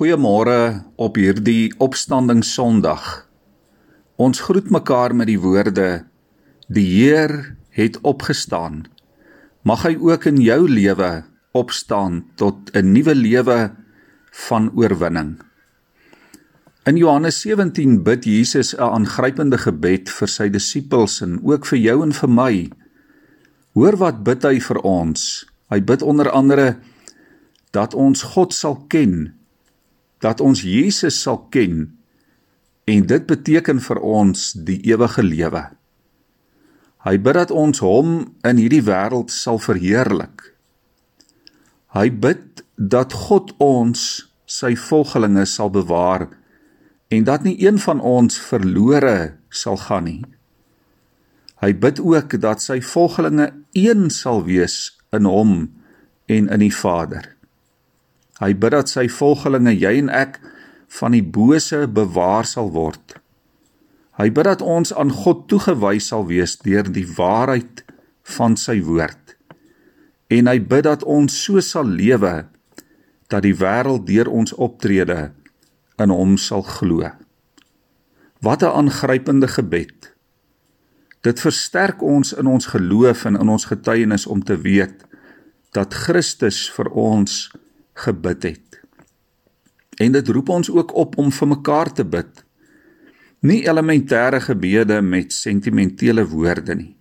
Goeiemôre op hierdie Opstanding Sondag. Ons groet mekaar met die woorde: Die Heer het opgestaan. Mag hy ook in jou lewe opstaan tot 'n nuwe lewe van oorwinning. In Johannes 17 bid Jesus 'n aangrypende gebed vir sy disippels en ook vir jou en vir my. Hoor wat bid hy vir ons? Hy bid onder andere dat ons God sal ken dat ons Jesus sal ken en dit beteken vir ons die ewige lewe. Hy bid dat ons hom in hierdie wêreld sal verheerlik. Hy bid dat God ons sy volgelinge sal bewaar en dat nie een van ons verlore sal gaan nie. Hy bid ook dat sy volgelinge een sal wees in hom en in die Vader. Hy bid dat sy volgelinge, jy en ek, van die bose bewaar sal word. Hy bid dat ons aan God toegewy sal wees deur die waarheid van sy woord. En hy bid dat ons so sal lewe dat die wêreld deur ons optrede in hom sal glo. Wat 'n aangrypende gebed. Dit versterk ons in ons geloof en in ons getuienis om te weet dat Christus vir ons gebid het. En dit roep ons ook op om vir mekaar te bid. Nie elementêre gebede met sentimentele woorde nie,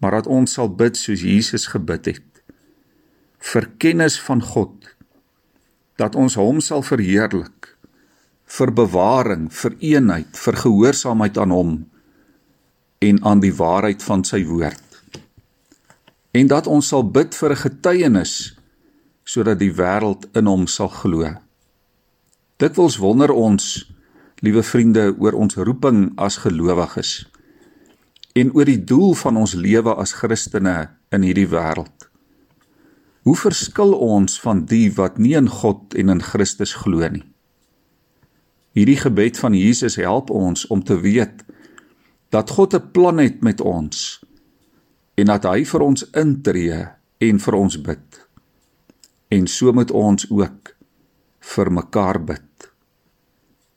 maar dat ons sal bid soos Jesus gebid het. Vir kennis van God, dat ons hom sal verheerlik, vir bewaring, vir eenheid, vir gehoorsaamheid aan hom en aan die waarheid van sy woord. En dat ons sal bid vir 'n getuienis sodat die wêreld in hom sal glo. Dikwels wonder ons, liewe vriende, oor ons roeping as gelowiges en oor die doel van ons lewe as Christene in hierdie wêreld. Hoe verskil ons van die wat nie in God en in Christus glo nie? Hierdie gebed van Jesus help ons om te weet dat God 'n plan het met ons en dat hy vir ons intree en vir ons bid en so moet ons ook vir mekaar bid.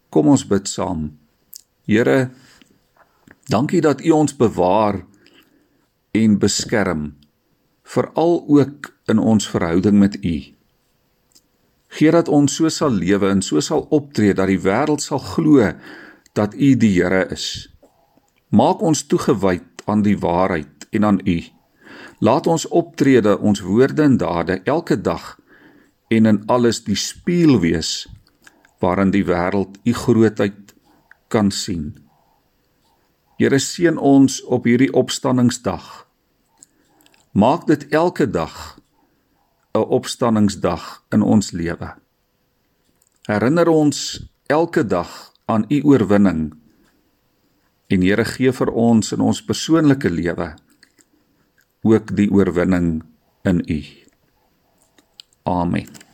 Kom ons bid saam. Here, dankie dat U ons bewaar en beskerm, veral ook in ons verhouding met U. Geer dat ons so sal lewe en so sal optree dat die wêreld sal glo dat U die Here is. Maak ons toegewyd aan die waarheid en aan U. Laat ons optrede, ons woorde en dade elke dag en in alles die spieël wees waarin die wêreld u grootheid kan sien. Here seën ons op hierdie opstanningsdag. Maak dit elke dag 'n opstanningsdag in ons lewe. Herinner ons elke dag aan u oorwinning. En Here gee vir ons in ons persoonlike lewe ook die oorwinning in u. Amen.